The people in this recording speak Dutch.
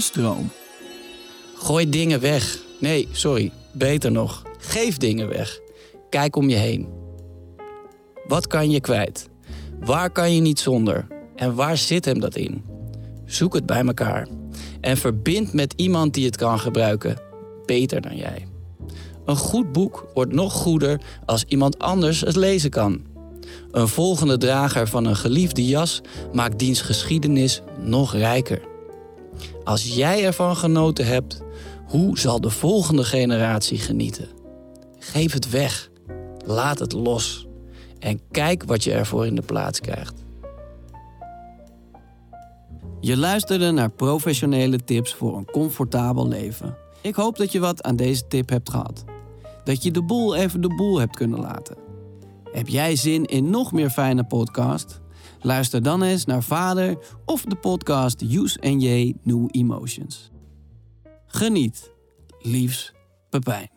Stroom. Gooi dingen weg. Nee, sorry. Beter nog. Geef dingen weg. Kijk om je heen. Wat kan je kwijt? Waar kan je niet zonder? En waar zit hem dat in? Zoek het bij elkaar. En verbind met iemand die het kan gebruiken. Beter dan jij. Een goed boek wordt nog goeder als iemand anders het lezen kan. Een volgende drager van een geliefde jas maakt diens geschiedenis nog rijker. Als jij ervan genoten hebt, hoe zal de volgende generatie genieten? Geef het weg. Laat het los. En kijk wat je ervoor in de plaats krijgt. Je luisterde naar professionele tips voor een comfortabel leven. Ik hoop dat je wat aan deze tip hebt gehad. Dat je de boel even de boel hebt kunnen laten. Heb jij zin in nog meer fijne podcast? Luister dan eens naar Vader of de podcast Use and J New Emotions. Geniet. Liefs, Pepijn.